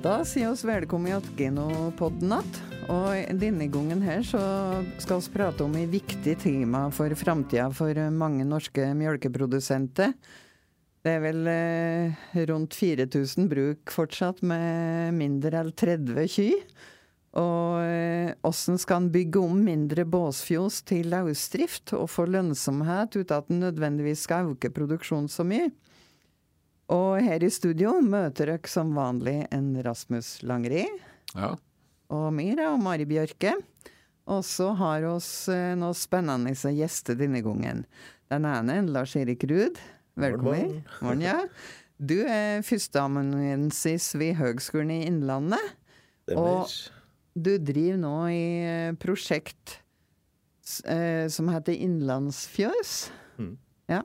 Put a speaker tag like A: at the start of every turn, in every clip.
A: Da sier oss velkommen til Genopodden att. Og denne gangen her så skal vi prate om et viktig tema for framtida for mange norske melkeprodusenter. Det er vel eh, rundt 4000 bruk fortsatt med mindre enn 30 ky. Og åssen eh, skal en bygge om mindre båsfjos til løsdrift og få lønnsomhet uten at en nødvendigvis skal øke produksjonen så mye? Og her i studio møter dere som vanlig en Rasmus Langri.
B: Ja.
A: Og Mira og Mari Bjørke. Og så har oss eh, noen spennende gjester denne gangen. Den ene er Lars Erik Ruud. Velkommen. Morgen, ja. Du er førsteamanuensis ved Høgskolen i Innlandet. Og du driver nå i eh, prosjekt eh, som heter Innlandsfjøs.
C: Mm.
A: Ja.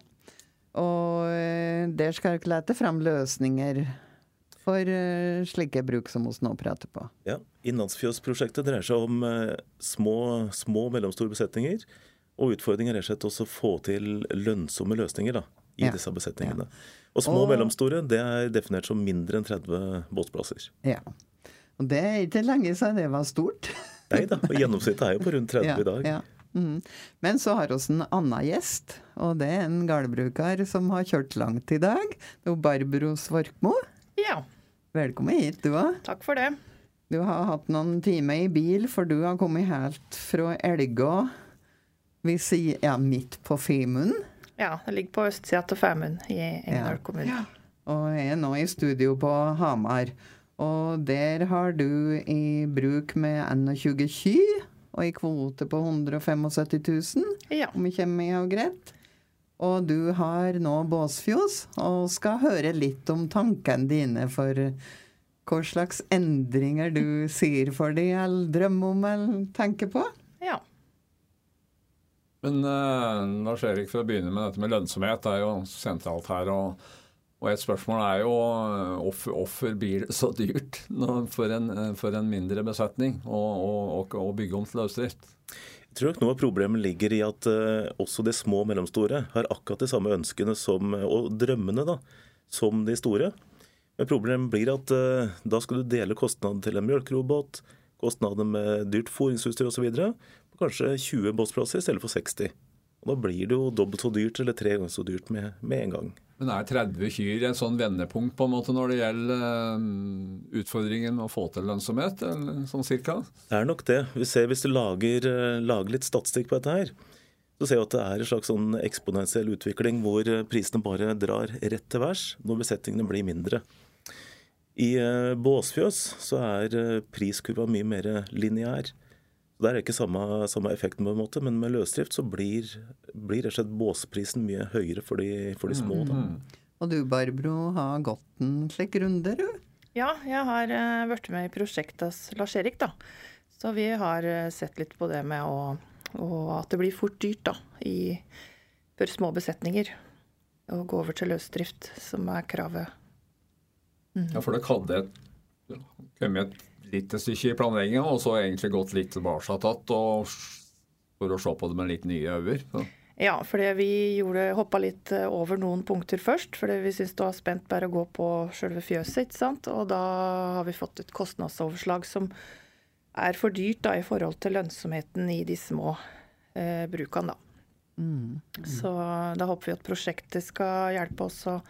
A: Og eh, der skal dere lete fram løsninger for eh, slike bruk som vi nå prater på.
C: Ja, Innlandsfjøsprosjektet dreier seg om eh, små, små og mellomstore besetninger. Og utfordringen er slett også å få til lønnsomme løsninger da, i
A: Ja.
C: disse besetningene. Og små og mellomstore det er definert som mindre enn 30 båtplasser.
A: Ja. Og det er ikke lenge siden det var stort.
C: Nei da, gjennomsnittet er jo på rundt 30
A: ja,
C: i dag.
A: Ja. Mhm. Men så har vi en annen gjest, og det er en gårdbruker som har kjørt langt i dag. Det er Barbro Svorkmo.
D: Ja,
A: Velkommen hit, du òg.
D: takk for det.
A: Du har hatt noen timer i bil, for du har kommet helt fra Elgå, vi sier ja, midt på Femund.
D: Ja, det ligger på østsida til Femund i Engerdal
A: Ja.
D: kommune.
A: Og jeg er nå i studio på Hamar. Og der har du i bruk med 21 ky, og i kvote på 175 000,
D: Ja.
A: om jeg kommer i og greit. Og du har nå båsfjos, og skal høre litt om tankene dine for hva slags endringer du sier for deg, eller drømmer om, eller tenker på.
D: ja.
B: Men uh, Lars Erik, for å begynne med dette med lønnsomhet, det er jo sentralt her. Og, og et spørsmål er jo eh, hvorfor, hvorfor blir det så dyrt for, en, eh, for en mindre besetning å, bygge om til løsdrift?
C: Jeg tror nok noe av problemet ligger i at eh, også de små og mellomstore har akkurat de samme ønskene som, og drømmene da, som de store. Men problemet blir at eh, da skal du dele kostnadene til en mjølkerobot, kostnadene med dyrt fôringsutstyr osv. på kanskje 20 båtsplasser i stedet for 60. Og Da blir det jo dobbelt så dyrt eller tre ganger så dyrt med, med en gang.
B: Men er 30 kyr et sånn vendepunkt på en måte når det gjelder eh, utfordringen å få til lønnsomhet, eller sånn cirka?
C: Det er nok det. Vi ser Hvis du lager, eh, lager litt statistikk på dette her, så ser vi at det er en slags sånn eksponentiell utvikling hvor eh, prisene bare drar rett til værs når besetningene blir mindre. I båsfjøs så er priskurva mye mer lineær. Der er ikke samme, samme effekten, på en måte, men med løsdrift så blir, blir rett og slett båsprisen mye høyere for de, for de små. Da.
A: Og du, Barbro, har gått en slik runde, du?
D: Ja, jeg har uh, vært med i prosjektet hos Lars Erik, da. Så vi har eh, sett litt på det med å, og at det blir fort dyrt, da, i, for små besetninger. Å gå over til løsdrift, som er kravet.
B: Ja, for da kan det kommet et lite stykke i planlegginga, og så egentlig gått litt tilbake og for å se på det med litt nye øyne.
D: Ja, fordi vi gjorde, hoppa litt eh, over noen punkter først, fordi vi syntes det var spent bare å gå på sjølve fjøset, ikke sant. Og da har vi fått et kostnadsoverslag som er for dyrt da, i forhold til lønnsomheten i de små eh, brukene, da. Så da håper vi at prosjektet skal hjelpe oss å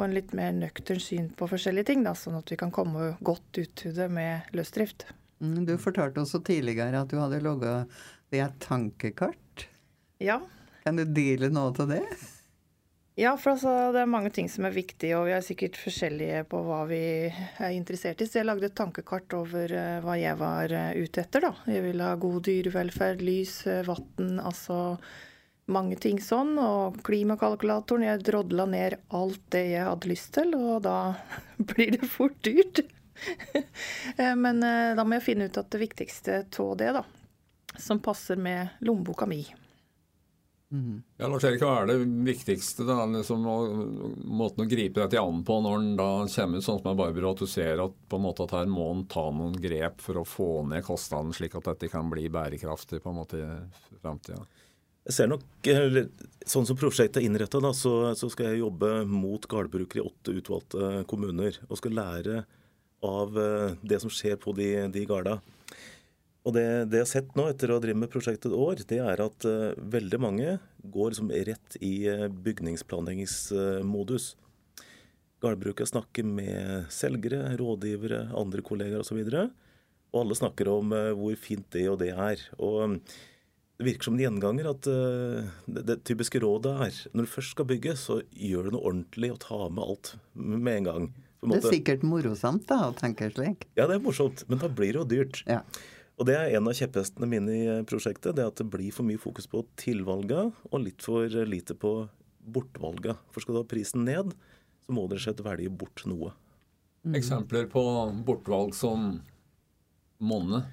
D: få en litt mer nøktern syn på forskjellige ting, da, sånn at vi kan komme godt ut til det med løsdrift.
A: Mm, Du fortalte også tidligere at du hadde logga det et tankekart.
D: Ja,
A: Kan du dele noe av det?
D: Ja, for altså, det er mange ting som er viktige, og vi er sikkert forskjellige på hva vi er interessert i. Så jeg lagde et tankekart over eh, hva jeg var eh, ute etter, da. Jeg ville ha god dyrevelferd, lys, uh, vann, altså mange ting sånn. Og klimakalkulatoren, jeg drodla ned alt det jeg hadde lyst til, og da blir det fort dyrt. Eh, Men eh, da må jeg finne ut at det viktigste av det, da, som passer med lommeboka mi.
B: Ja, Lars Erik, hva er det viktigste, da, liksom, måten å gripe dette an på når en da kommer ut sånn som er Barbro, at du ser at på en måte at her må en ta noen grep for å få ned kostnaden, slik at dette kan bli bærekraftig på en måte i framtida?
C: Jeg ser nok, eller, Sånn som prosjektet er innretta, så, så skal jeg jobbe mot gårdbrukere i åtte utvalgte kommuner. Og skal lære av det som skjer på de, de garda. Og det, det, jeg har sett nå etter å ha drevet med prosjektet et år, det er at uh, veldig mange går liksom rett i uh, bygningsplanleggingsmodus. Gårdbruket snakker med selgere, rådgivere, andre kollegaer osv. Og, så og alle snakker om uh, hvor fint det og det er. Og um, det virker som en gjenganger at det, det, typiske rådet er når du først skal bygge, så gjør du noe ordentlig og ta med alt med en gang.
A: En det er sikkert morosamt da, å tenke slik?
C: Ja, det er morsomt, men da blir det jo dyrt. Ja. Og Det er en av kjepphestene mine i eh, prosjektet. det At det blir for mye fokus på tilvalga og litt for lite på bortvalga. For skal du ha prisen ned, så må dere slett velge bort noe.
B: Mm. Eksempler på bortvalg som monne?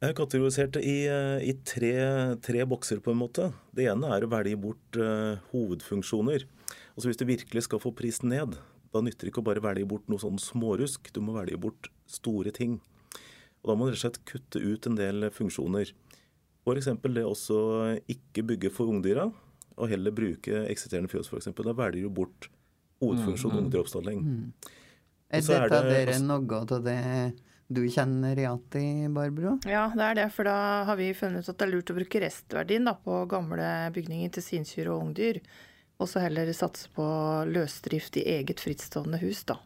C: Jeg har kategorisert det i, eh, i tre, tre, bokser, på en måte. Det ene er å velge bort uh, hovedfunksjoner. Altså Hvis du virkelig skal få prisen ned, da nytter det ikke å bare velge bort noe sånn smårusk. Du må velge bort store ting. Og Da må du rett og slett kutte ut en del funksjoner. F.eks. det også ikke bygge for ungdyra, og heller bruke eksisterende fjøs f.eks. Da velger du bort hovedfunksjon mm, mm. ungdyroppstalling. Mm.
A: Er dette dere det noe av det du kjenner igjen i, Barbro?
D: Ja, det er det. For da har vi funnet ut at det er lurt å bruke restverdien da, på gamle bygninger til sinkyr og ungdyr. Og så heller satse på løsdrift i eget frittstående hus, da.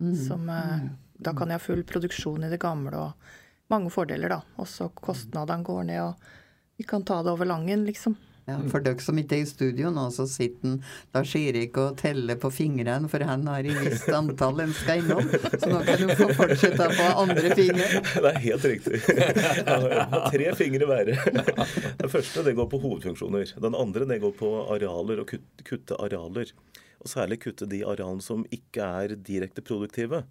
D: Mm. Som, eh, mm. da kan jeg ha full produksjon i det gamle og mange fordeler, da. Også kostnadene går ned, og vi kan ta det over Langen, liksom.
A: Ja, For dere som ikke er i studio nå, så sitter han Lars Erik og teller på fingrene, for han har et visst antall en skal innom. Så nå kan du få fortsette på andre fingre.
C: Det er helt riktig. Tre fingre hver. Den første det går på hovedfunksjoner. Den andre det går på arealer og kutte arealer. Og særlig kutte de arealene som ikke er direkte produktive.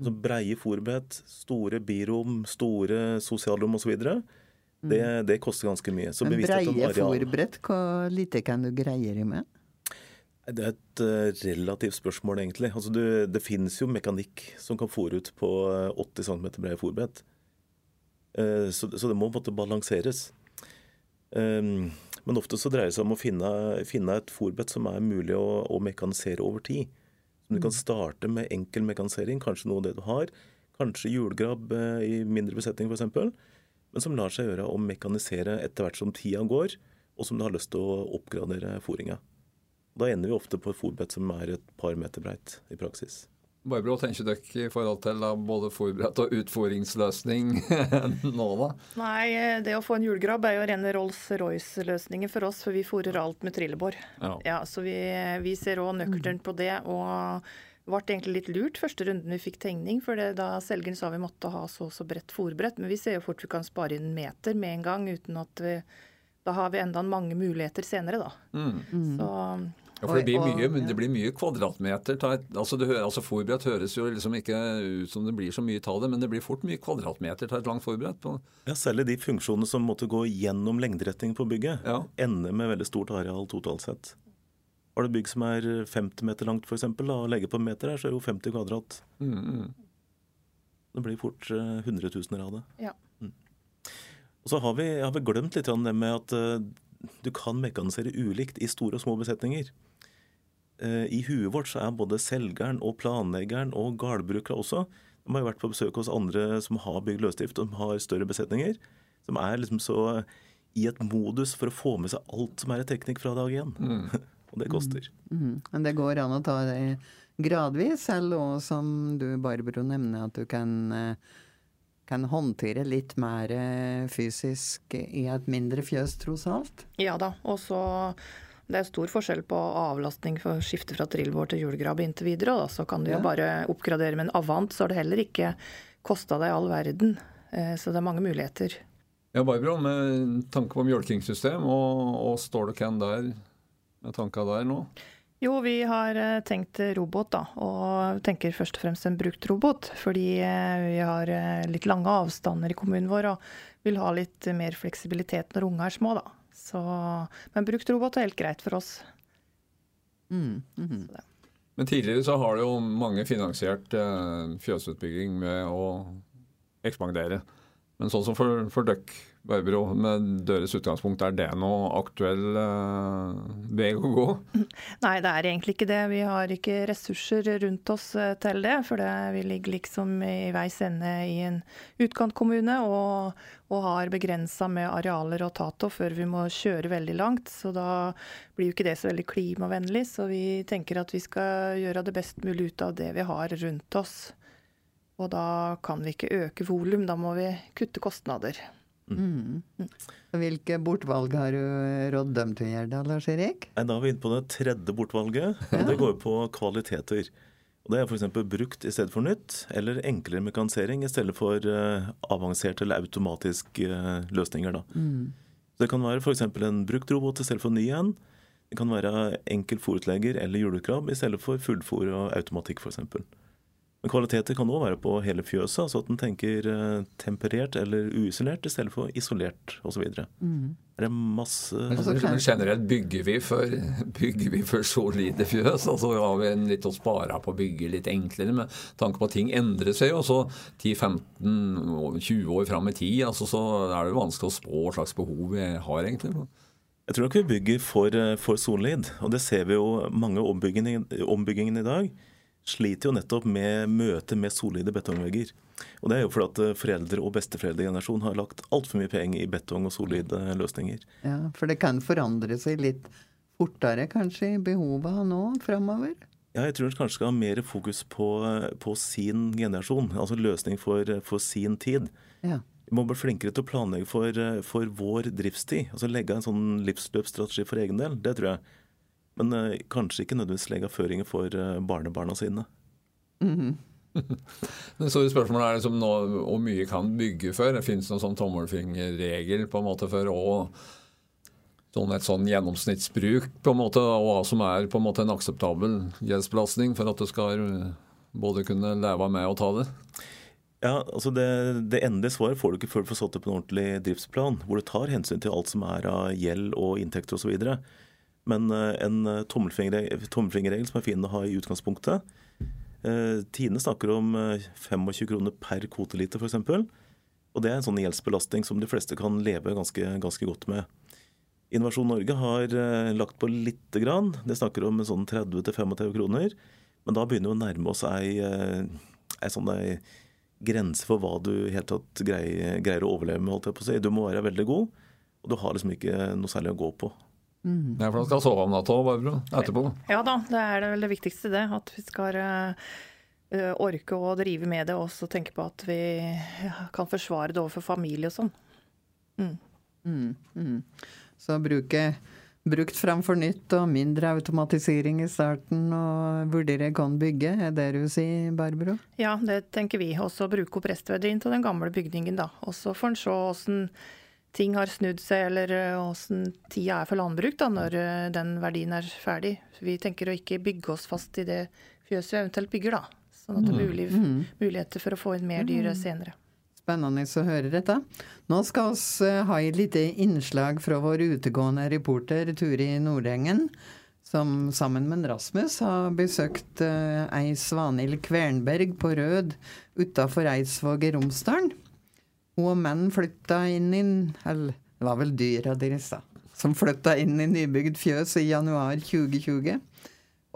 C: Så breie fòrbed, store birom, store sosialrom osv. Det, mm. Det koster ganske mye.
A: Så Men breie fòrbrett, hva lite kan du greie det med?
C: Det er et uh, relativt spørsmål, egentlig. Altså, du, det finnes jo mekanikk som kan fòre ut på 80 cm breie fòrbrett. Så, så, det må på en måte balanseres. Um, men ofte så dreier det seg om å finne, finne et fòrbrett som er mulig å, å mekanisere over tid. Du kan starte med enkel mekanisering, kanskje noe av det du har. Kanskje hjulgrabb eh, i mindre besetning f.eks. Men som lar seg gjøre å mekanisere etter hvert som tida går, og som du har lyst til å oppgradere fôringa. Da ender vi ofte på et fòrbett som er et par meter breit i praksis.
B: Barbro, tenker dere i forhold til både fòrbrett og utfòringsløsning nå, da?
D: Nei, det å få en hjulgrabb er jo rene Rolls-Royce-løsninger for oss, for vi fòrer alt med trillebår. Ja. ja. så vi, vi ser òg nøkternt på det. og ble egentlig litt lurt første runden vi fikk tegning, for det, da selgeren sa vi måtte ha så og så bredt fòrbrett. Men vi ser jo fort vi kan spare inn meter med en gang, uten at vi Da har vi enda mange muligheter senere, da. Mm. Så
B: ja, for det blir mye, men det blir mye kvadratmeter. Altså, det, altså Forberedt høres jo liksom ikke ut som det blir så mye av det, men det blir fort mye kvadratmeter til et langt forberedt.
C: Ja, særlig de funksjonene som måtte gå gjennom lengderetning på bygget, ja. ender med veldig stort areal totalt sett. Har du bygg som er 50 meter langt f.eks., og legger på en meter her, så er det jo 50 kvadrat. Mm, mm. Det blir fort uh, hundretusener av det. Ja. Mm. Og så har vi, har vi, glemt litt det med at uh, du kan mekanisere ulikt i store og små besetninger. Eh, i huet vårt så er både selgeren og planleggeren og gårdbrukere også De har jo vært på besøk hos andre som har bygd løsdrift og har større besetninger. Som er liksom så i et modus for å få med seg alt som er i teknikk fra dag én. Mm. og det koster.
A: Mm. Mm. Men det går an å ta det gradvis, selv òg som du Barbro nevner, at du kan eh, kan håndtere litt mer eh, fysisk i et mindre fjøs, tross alt?
D: Ja da. Og så det er stor forskjell på avlastning for å skifte fra trillbår til hjulgrabb inntil videre. Da. Så kan du jo bare oppgradere med en Avant, så har det heller ikke kosta deg all verden. Eh, så det er mange muligheter.
B: Ja, Barbro, med tanke på mjølkingssystem, og, og stål og can der med tanka der nå?
D: Jo, vi har eh, tenkt robot, da. Og tenker først og fremst en brukt robot. Fordi eh, vi har litt lange avstander i kommunen vår og vil ha litt mer fleksibilitet når unge er små, da. Så, men brukt robot er helt greit for oss.
B: Mm, mm. Men tidligere så har det jo mange finansiert eh, fjøsutbygging med å ekspandere. Men sånn som for, for dere, Barbro, med deres utgangspunkt, er det noe aktuell eh, vei å gå?
D: Nei, det er egentlig ikke det. Vi har ikke ressurser rundt oss eh, til det. For det, vi ligger liksom i veis ende i en utkantkommune og, og har begrensa med arealer å ta av før vi må kjøre veldig langt. Så da blir jo ikke det så veldig klimavennlig. Så vi tenker at vi skal gjøre det best mulig ut av det vi har rundt oss. Og da kan vi ikke øke volum, da må vi kutte kostnader.
A: Mm. Hvilke bortvalg har du rådd dem til å gjøre da, Lars Erik?
C: Nei, Da er vi inne på det tredje bortvalget. og Det går på kvaliteter. Og Det er f.eks. brukt i stedet for nytt, eller enklere mekanisering i stedet for uh, avanserte eller automatiske uh, løsninger. Da. Mm. Så Det kan være f.eks. en brukt robot i stedet for ny en. Det kan være enkel fòrutlegger eller julekrabb i stedet for fullfòr og automatikk f.eks. Men kvaliteter kan òg være på hele fjøset, altså at en tenker eh, temperert eller uisolert i stedet for isolert osv. Mm. Det er masse
B: altså, Men generelt bygger vi for, bygger vi for solide fjøs. altså Har vi en litt å spare på å bygge litt enklere med tanke på at ting endrer seg. og så 10-15-20 år fram i tid altså, så er det jo vanskelig å spå hva slags behov vi har egentlig.
C: Jeg tror nok vi bygger for, eh, for solid, og det ser vi jo mange ombyggingene i dag sliter jo nettopp med møtet med solide betongvegger. Og Det er jo fordi at eh, foreldre- og besteforeldregenerasjon har lagt altfor mye penger i betong og solide løsninger.
A: Ja, For det kan forandre seg litt fortere kanskje i behovet nå framover?
C: Ja, jeg tror vi kanskje skal ha mer fokus på, på sin generasjon. Altså løsning for, for sin tid. Ja. Vi må bli flinkere til å planlegge for, for vår driftstid. Altså legge en sånn livsløpsstrategi for egen del. Det tror jeg men uh, kanskje ikke nødvendigvis legge føringer for uh, barnebarna sine. Mm -hmm.
B: Men så spørsmålet er liksom nå, hvor mye kan bygge for? Det finnes noen sånn tommelfingerregel på en måte for å sånn et sånn gjennomsnittsbruk på en måte, og hva som er på en måte en akseptabel gjeldsbelastning for at du skal eh, både kunne leve med og ta det?
C: Ja, altså det, det endelige svaret får du ikke før du får satt opp en ordentlig driftsplan, hvor du tar hensyn til alt som er av gjeld og inntekter osv. Men eh, en eh, tommelfingerregel som er fin å ha i utgangspunktet. Eh, Tine snakker om 25 kroner per kvoteliter f.eks. Og det er en sånn gjeldsbelastning som de fleste kan leve ganske, ganske godt med. Innovasjon Norge har lagt på lite grann. Det snakker om sånn 30-35 kroner. Men da begynner vi å nærme oss ei, ei sånn ei grense for hva du helt tatt greier, greier å overleve med. Du må være veldig god, og du har liksom ikke noe særlig å gå på.
B: Mm. Ja, for han skal sove om natta òg, Barbro? Etterpå?
D: Ja da, det er vel det viktigste, det. At vi skal uh, orke å drive med det og også tenke på at vi kan forsvare det overfor familie og sånn. Mm.
A: Mm, mm. Så bruke brukt framfor nytt og mindre automatisering i starten og vurdere kan bygge, er det du sier, Barbro?
D: Ja, det tenker vi. Også bruke opp restverdien til den gamle bygningen, da. Og så får en se åssen ting har snudd seg, eller eh, åssen tida er for landbruk da, når eh, den verdien er ferdig. Vi tenker å ikke bygge oss fast i det fjøset vi eventuelt bygger, da. Sånn at det er mm. mulig, mm. muligheter for å få inn mer dyr senere.
A: Spennende å høre dette. Nå skal vi eh, ha et lite innslag fra vår utegående reporter Turi Nordengen, som sammen med Rasmus har besøkt ei Svanhild Kvernberg på Rød utafor Eidsvåg i Romsdalen. Hun og menn flytta inn i Eller det var vel dyra deres, da. Som flytta inn i nybygd fjøs i januar 2020.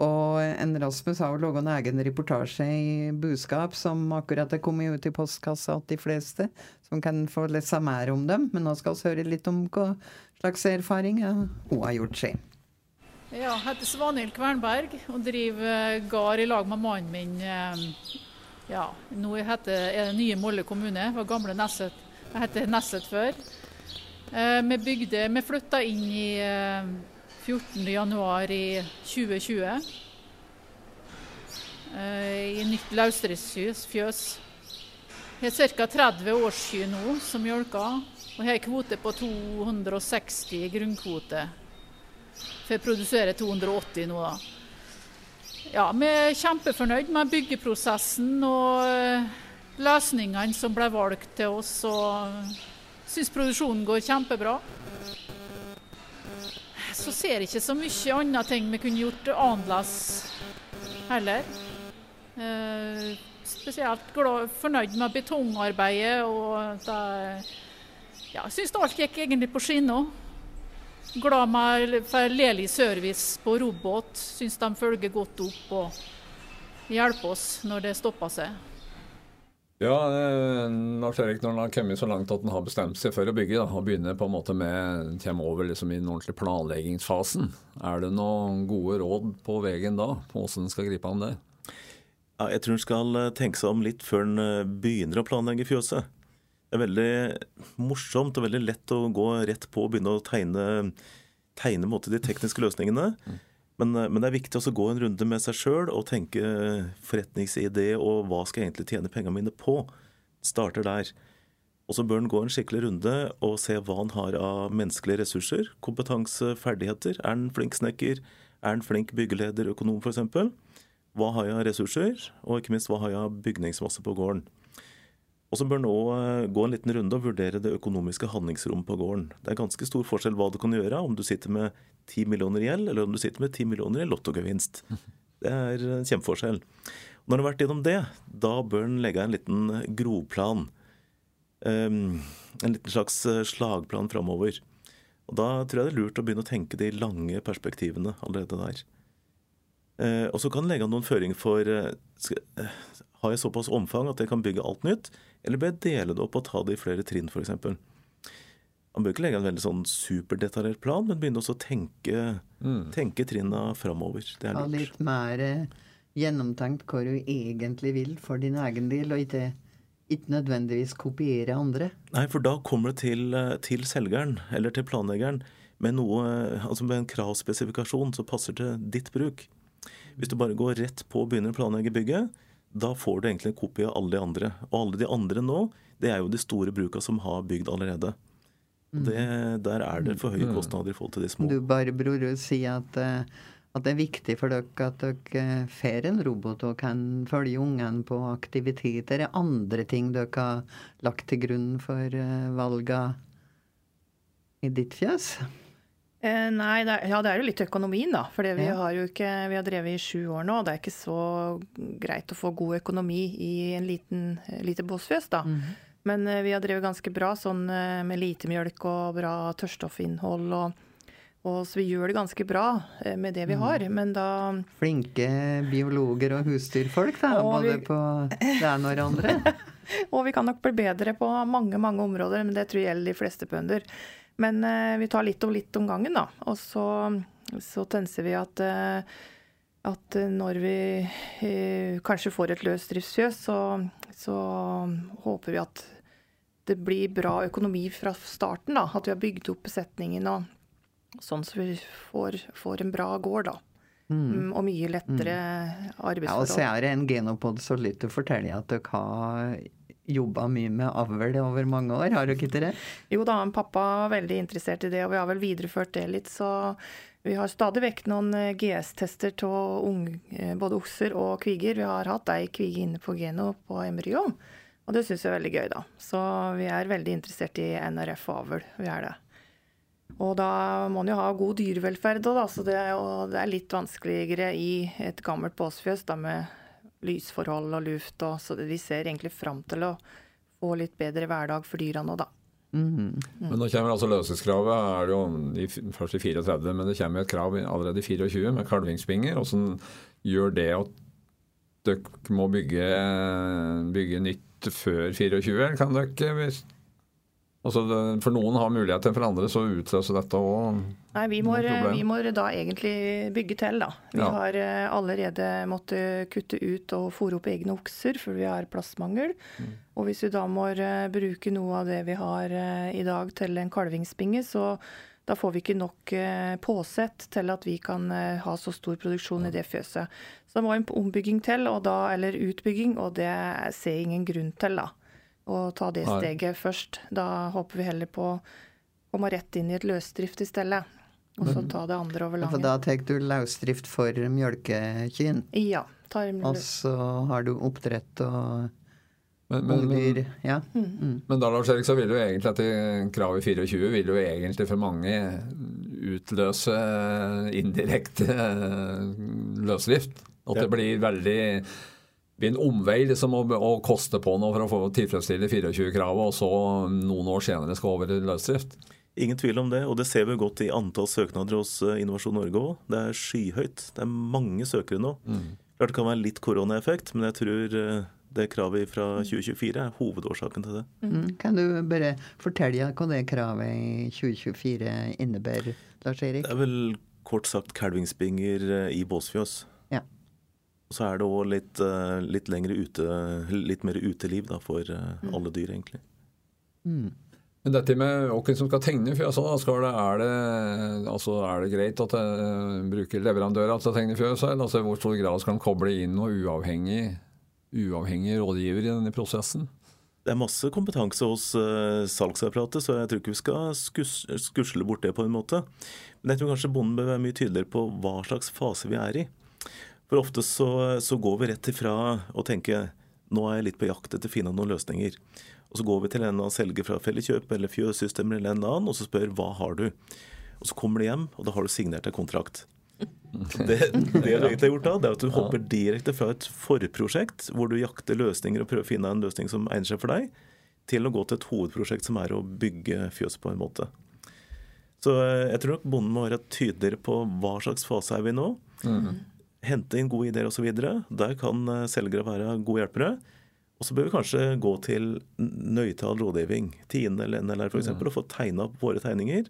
A: Og en Rasmus har jo laga en egen reportasje i Buskap som akkurat er kommet ut i postkassa til de fleste, som kan få lese mer om dem. Men nå skal vi høre litt om hva slags erfaring hun har gjort seg.
E: Ja, jeg heter Svanhild Kvernberg og driver gard i lag med mannen min eh, ja, nå heter det nye Molle kommune. var gamle Nesset. Jeg heter Nesset før. Eh, vi bygde, vi flytta inn i eh, 14.1 i 2020. Eh, I nytt lausdriftsfjøs. Jeg har ca. 30 årskyr nå som mjølker. Og har kvote på 260 grunnkvote. For jeg produserer 280 nå, da. Ja, Vi er kjempefornøyd med byggeprosessen og eh, løsningene som ble valgt til oss. og Syns produksjonen går kjempebra. Så ser jeg ikke så mye andre ting vi kunne gjort annerledes heller. Eh, spesielt glad, fornøyd med betongarbeidet. og det, ja, Jeg syns alt gikk egentlig på skinner. Glad med for Leli service på robot. Syns de følger godt opp og hjelper oss når det stopper seg.
B: Ja, eh, Lars Erik, når han har kommet så langt at han har bestemt seg for å bygge, da, og begynner på en måte med, kommer over liksom i den ordentlige planleggingsfasen, er det noen gode råd på veien da, på hvordan en skal gripe an det?
C: Ja, jeg tror en skal eh, tenke seg om litt før en eh, begynner å planlegge fjøset. Det er veldig morsomt og veldig lett å gå rett på og begynne å tegne, tegne måte, de tekniske løsningene. Mm. Men, men, det er viktig å gå en runde med seg sjøl og tenke forretningsidé og hva skal jeg egentlig tjene pengene mine på. Starter der. Og så bør en gå en skikkelig runde og se hva han har av menneskelige ressurser. Kompetanse, ferdigheter. Er han flink snekker? Er han flink byggeleder, økonom f.eks.? Hva har jeg av ressurser, og ikke minst hva har jeg av bygningsmasse på gården. Og så bør nå eh, gå en liten runde og vurdere det økonomiske handlingsrommet på gården. Det er ganske stor forskjell hva du kan gjøre om du sitter med 10 millioner i gjeld, eller om du sitter med 10 millioner i lottogevinst. Det er en kjempeforskjell. Når du har vært gjennom det, da bør en legge en liten grovplan. Um, en liten slags eh, slagplan framover. Og Da tror jeg det er lurt å begynne å tenke de lange perspektivene allerede der. Uh, og så kan en legge an noen føringer for uh, skal, uh, Har jeg såpass omfang at jeg kan bygge alt nytt, eller bør jeg dele det opp og ta det i flere trinn, f.eks.? Man bør ikke legge en veldig sånn superdetaljert plan, men begynne også å tenke, mm. tenke trinna framover.
A: Det er lurt. Ha litt mer gjennomtenkt hva du egentlig vil for din egen del, og ikke, ikke nødvendigvis kopiere andre.
C: Nei, for da kommer det til, til selgeren, eller til planleggeren, med, noe, altså med en kravspesifikasjon som passer til ditt bruk. Hvis du bare går rett på og begynner å planlegge bygget, da får du egentlig en kopi av alle de andre. Og alle de andre nå, det er jo de store bruka som har bygd allerede. Det, der er det for høye mm. kostnader i forhold til de små.
A: Du bare, bror, sier at, eh, at, det er viktig for dere at dere eh, får en robot og kan følge ungene på aktiviteter. Er det andre ting dere har lagt til grunn for eh, valga i ditt fjes?
D: Eh, nei, det er, ja det er jo litt økonomien, da. For vi ja. har jo ikke Vi har drevet i sju år nå, og det er ikke så greit å få god økonomi i en liten lite båsfjøs, da. Mm. Men eh, vi har drevet ganske bra sånn eh, med lite mjølk og bra tørrstoffinnhold. Og, og, så vi gjør det ganske bra eh, med det vi mhm. har, men da
A: Flinke biologer og husdyrfolk, da. både vi... på det ene og det andre.
D: og vi kan nok bli bedre på mange, mange områder, men det tror jeg gjelder de fleste bønder. Men eh, vi tar litt og litt om gangen, da. Og så, så tenser vi at, eh, at når vi eh, kanskje får et løsdriftsfjøs, så, så håper vi at det blir bra økonomi fra starten. da, At vi har bygd opp besetningen og sånn så vi får, får en bra gård, da. Mm. og mye lettere mm. arbeidsforhold. Ja,
A: og så er det en genopod så litt å fortelle at dere har jobba mye med avl over mange år, har du ikke det?
D: Jo da, pappa er veldig interessert i det, og vi har vel videreført det litt. Så vi har stadig vekk noen eh, GS-tester av eh, både okser og kviger. Vi har hatt ei kvige inne på Geno på embryo, og det syns jeg er veldig gøy, da. Så vi er veldig interessert i NRF og avl. Vi er det. Og da må en jo ha god dyrevelferd òg, da. Så det, det, er litt vanskeligere i et gammelt båsfjøs da med lysforhold og luft. Og, så vi ser egentlig fram til å få litt bedre hverdag for dyra nå, da.
B: Mm -hmm. Men nå kommer altså løsningskravet er jo i, først i 34, men det kommer et krav allerede i 24 med kalvingsbinger. Hvordan gjør det at dere må bygge, bygge nytt før 24? Kan dere, hvis Altså, for noen har muligheter, for andre så utløser dette òg
D: Nei, vi må, vi må, da egentlig bygge til, da. Vi ja. har eh, allerede måttet kutte ut og fòre opp egne okser, for vi har plassmangel. Mm. Og hvis vi da må eh, bruke noe av det vi har eh, i dag til en kalvingsbinge, så da får vi ikke nok påsett til at vi kan ha så stor produksjon i det fjøset. Så det må en ombygging til, da, eller utbygging, og det ser jeg ingen grunn til, da å ta det steget først. Da håper vi heller på å komme rett inn i et løsdrift i stedet. Og så ta det andre over lange.
A: For da tar du løsdrift for mjølkekyn?
D: Ja.
A: og så har du oppdrett og men, men, ungdyr. Ja.
B: Mm. Mm. men da Lars Erik, så vil jo egentlig at kravet 24 vil jo egentlig for mange utløse indirekte løsdrift. At det blir veldig blir en omvei liksom, å, å, koste på noe for å få tilfredsstille 24-kravet, og så noen år senere skal over i løsdrift?
C: Ingen tvil om det, og det ser vi godt i antall søknader hos eh, Innovasjon Norge òg. Det er skyhøyt. Det er mange søkere nå. Mm. Klart det kan være litt koronaeffekt, men jeg tror eh, det kravet fra 2024 er hovedårsaken til det.
A: Mm. Kan du bare fortelle hva det kravet i 2024 innebærer, Lars Erik?
C: Det er vel kort sagt kalvingsbinger eh, i båsfjøs. Så er det òg litt, litt, ute, litt mer uteliv da, for mm. alle dyr, egentlig.
B: Mm. Men dette med hvem som skal tegne fjøs, er, det, altså, er det greit at jeg eh, bruker leverandører til å tegne fjøs? Altså, hvor stor grad skal en koble inn noen uavhengig, uavhengig rådgiver i denne prosessen?
C: Det er masse kompetanse hos uh, salgsapparatet, så jeg tror ikke vi skal skus, skusle bort det på en måte. Men jeg tror kanskje bonden bør være mye tydeligere på hva slags fase vi er i. For ofte så, så går vi rett ifra å tenke nå er jeg litt på jakt etter å finne noen løsninger. Og så går vi til en av selger fra Felleskjøp eller Fjøssystemer eller en annen, og så spør hva har du? Og så kommer de hjem, og da har du signert en kontrakt. Det, det du egentlig har gjort da, det er at du hopper direkte fra et forprosjekt, hvor du jakter løsninger og prøver å finne en løsning som egner seg for deg, til å gå til et hovedprosjekt som er å bygge fjøs på en måte. Så eh, jeg tror nok bonden må være tydeligere på hva slags fase er vi nå. Mm. Hente inn gode ideer osv. Der kan eh, selgere være gode hjelpere. Og så bør vi kanskje gå til nøytral rådgivning, Tine eller NLR f.eks., ja. og få tegna opp våre tegninger.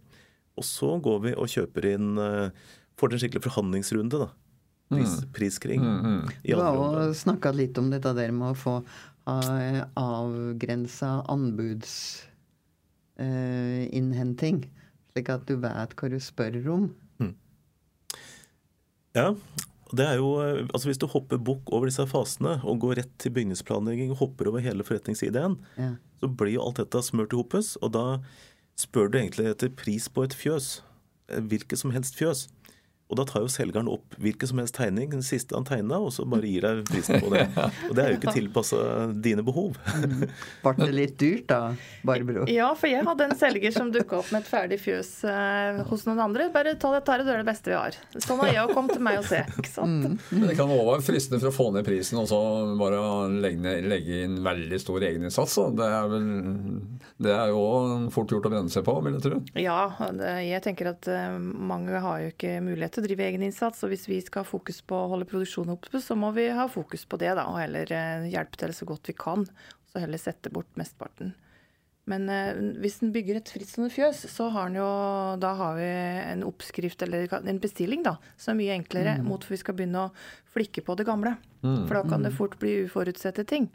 C: Og så går vi og kjøper inn uh, Får til en skikkelig forhandlingsrunde, da. Pris, mm. priskring. Mm,
A: mm. Du har jo snakka litt om dette der med å få uh, avgrensa anbudsinnhenting. Uh, slik at du vet hva du spør om. Mm.
C: Ja, det er jo, eh, altså Hvis du hopper bukk over disse fasene og går rett til bygningsplanlegging og hopper over hele forretningsideen, ja. så blir jo alt dette smørt i hopus. Og da spør du egentlig etter pris på et fjøs. Eh, hvilket som helst fjøs. Og da tar jo selgeren opp hvilken som helst tegning, den siste han tegna, og så bare gir deg prisen på det. Og det er jo ikke tilpassa dine behov. Mm.
A: Ble det litt dyrt da, Barbro?
D: Ja, for jeg hadde en selger som dukka opp med et ferdig fjøs eh, hos noen andre. Bare ta det, her, det er det beste vi har. Sånn har jeg kommet til meg og se. ikke sant? Mm.
B: Men det kan også være fristende for å få ned prisen og så bare legge, ned, legge inn veldig stor egeninnsats. Det er vel det er jo fort gjort å brenne seg på, vil jeg tro.
D: Ja, det, jeg tenker at uh, mange har jo ikke mulighet til å drive egeninnsats. Og hvis vi skal ha fokus på å holde produksjonen oppe, så må vi ha fokus på det, da. Og heller eh, hjelpe til så godt vi kan. Så heller sette bort mesteparten. Men eh, hvis en bygger et frittstående fjøs, så har en jo Da har vi en oppskrift eller en bestilling, da, som er mye enklere mm. mot for vi skal begynne å flikke på det gamle. Mm. For da kan det mm. fort bli uforutsette ting.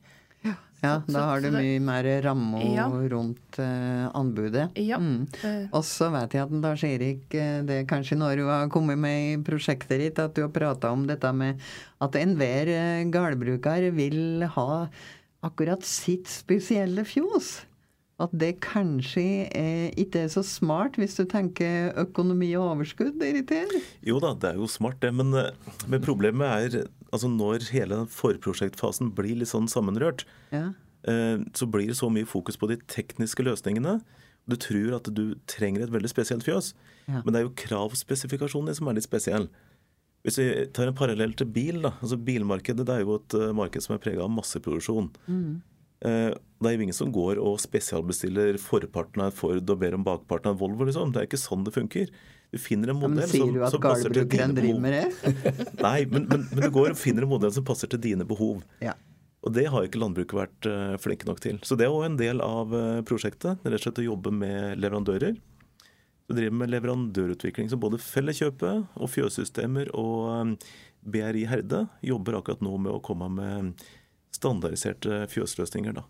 A: Ja, da har du mye mer ramme ja. rundt uh, anbudet. Ja. Mm. Og så vet jeg at Lars Erik, eh, det er kanskje når du har kommet med i prosjektet ditt, at du har prata om dette med at enhver gårdbruker vil ha akkurat sitt spesielle fjos. At det kanskje er, ikke er så smart hvis du tenker økonomi og overskudd irriterer?
C: Jo da, det er jo smart det, men, men problemet er altså når hele forprosjektfasen blir litt sånn sammenrørt, ja. Eh, så blir det så mye fokus på de tekniske løsningene. Du tror at du trenger et veldig spesielt fjøs, ja. men det er jo kravspesifikasjonene som er litt spesielle. Hvis vi tar en parallell til bil, da, altså Bilmarkedet det er jo et uh, marked som er prega av masseproduksjon. Mm. Uh, det er jo ingen som går og spesialbestiller forparten av en Ford og ber om bakparten av en Volvo. liksom. Det er ikke sånn det funker. Du finner en modell
A: ja, som, som passer til dine behov.
C: Nei, men, men, men, du går og finner en modell som passer til dine behov. Ja. Og det har ikke landbruket vært uh, flinke nok til. Så det er òg en del av uh, prosjektet. Rett og slett å jobbe med leverandører. Du driver med leverandørutvikling. Så både Felleskjøpet og Fjøssystemer og um, BRI Herde jobber akkurat nå med å komme med standardiserte fjøsløsninger. da.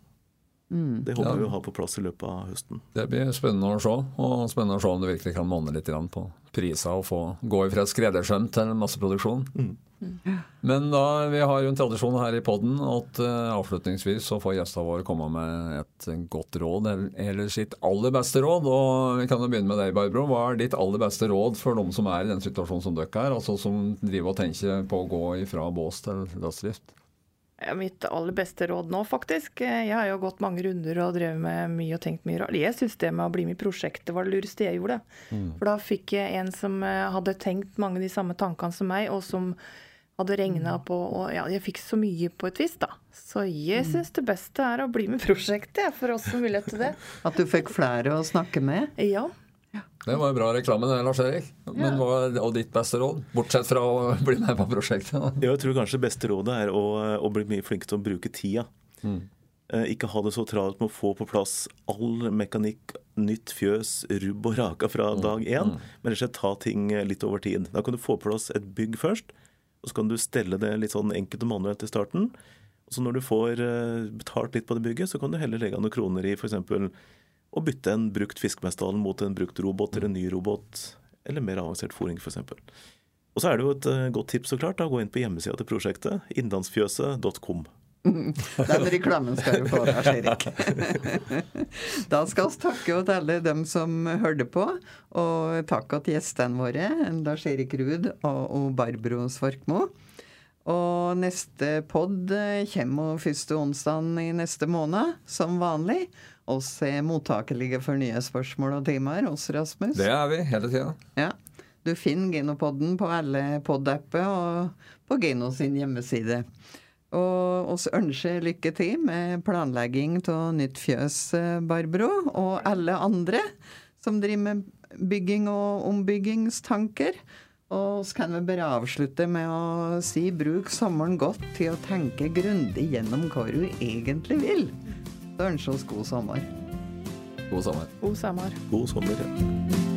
C: Mm. Det håper ja. vi å ha på plass i løpet av høsten.
B: Det blir spennende å se. Og spennende å se om det virkelig kan måne litt på priser og få gå fra skreddersøm til masseproduksjon. Mm. Mm. Men da, vi har jo en tradisjon her i poden at uh, avslutningsvis så får gjestene våre komme med et godt råd, eller sitt aller beste råd. Og Vi kan jo begynne med deg, Barbro. Hva er ditt aller beste råd for de som er i den situasjonen som dere er? Altså som driver og tenker på å gå ifra bås til gassdrift?
D: Mitt aller beste råd nå, faktisk. Jeg har jo gått mange runder og drevet med mye og tenkt mye rart. Jeg syns det med å bli med i prosjektet var det lureste jeg gjorde. Mm. For da fikk jeg en som eh, hadde tenkt mange av de samme tankene som meg, og som hadde regna mm. på Og ja, jeg fikk så mye på et vis, da. Så jeg mm. syns det beste er å bli med i prosjektet, for oss som vil etter det.
A: At du fikk flere å snakke med?
D: Ja.
B: Det var jo bra reklame det, Lars Erik. Men hva, og ditt beste råd? Bortsett fra å bli med på prosjektet.
C: Jeg tror kanskje det beste rådet er å, å bli mye flinkere til å bruke tida. Mm. Ikke ha det så travelt med å få på plass all mekanikk, nytt fjøs, rubb og raka fra mm. dag én, mm. men rett og slett ta ting litt over tid. Da kan du få på plass et bygg først, og så kan du stelle det litt sånn enkelt og manuelt i starten. Og så når du får eh, betalt litt på det bygget, så kan du heller legge noen kroner i f.eks å bytte en brukt fiskemestdal mot en brukt robot eller en ny robot, eller mer avansert fôring f.eks. Og så er det jo et eh, godt tips så klart, å gå inn på hjemmesida til prosjektet, innlandsfjøset.com.
A: Den reklamen skal du få, der, Erik. da skal vi takke til alle dem som hørte på, og takke til gjestene våre, Lars Erik Ruud og Barbro Svorkmo. Og neste pod kommer første onsdag i neste måned, som vanlig oss er mottakelige for nye spørsmål og temaer, oss, Rasmus.
B: Det er vi hele tida.
A: Ja. Du finner Genopodden på alle pod-apper og på Geno sin hjemmeside. Og oss ønsker lykke til med planlegging av nytt fjøs, Barbro, og alle andre som driver med bygging og ombyggingstanker. Og så kan vi bare avslutte med å si bruk sommeren godt til å tenke grundig gjennom hva du egentlig vil. Ønsker oss god sommer.
B: God sommer.
D: God sommer.
C: God sommer.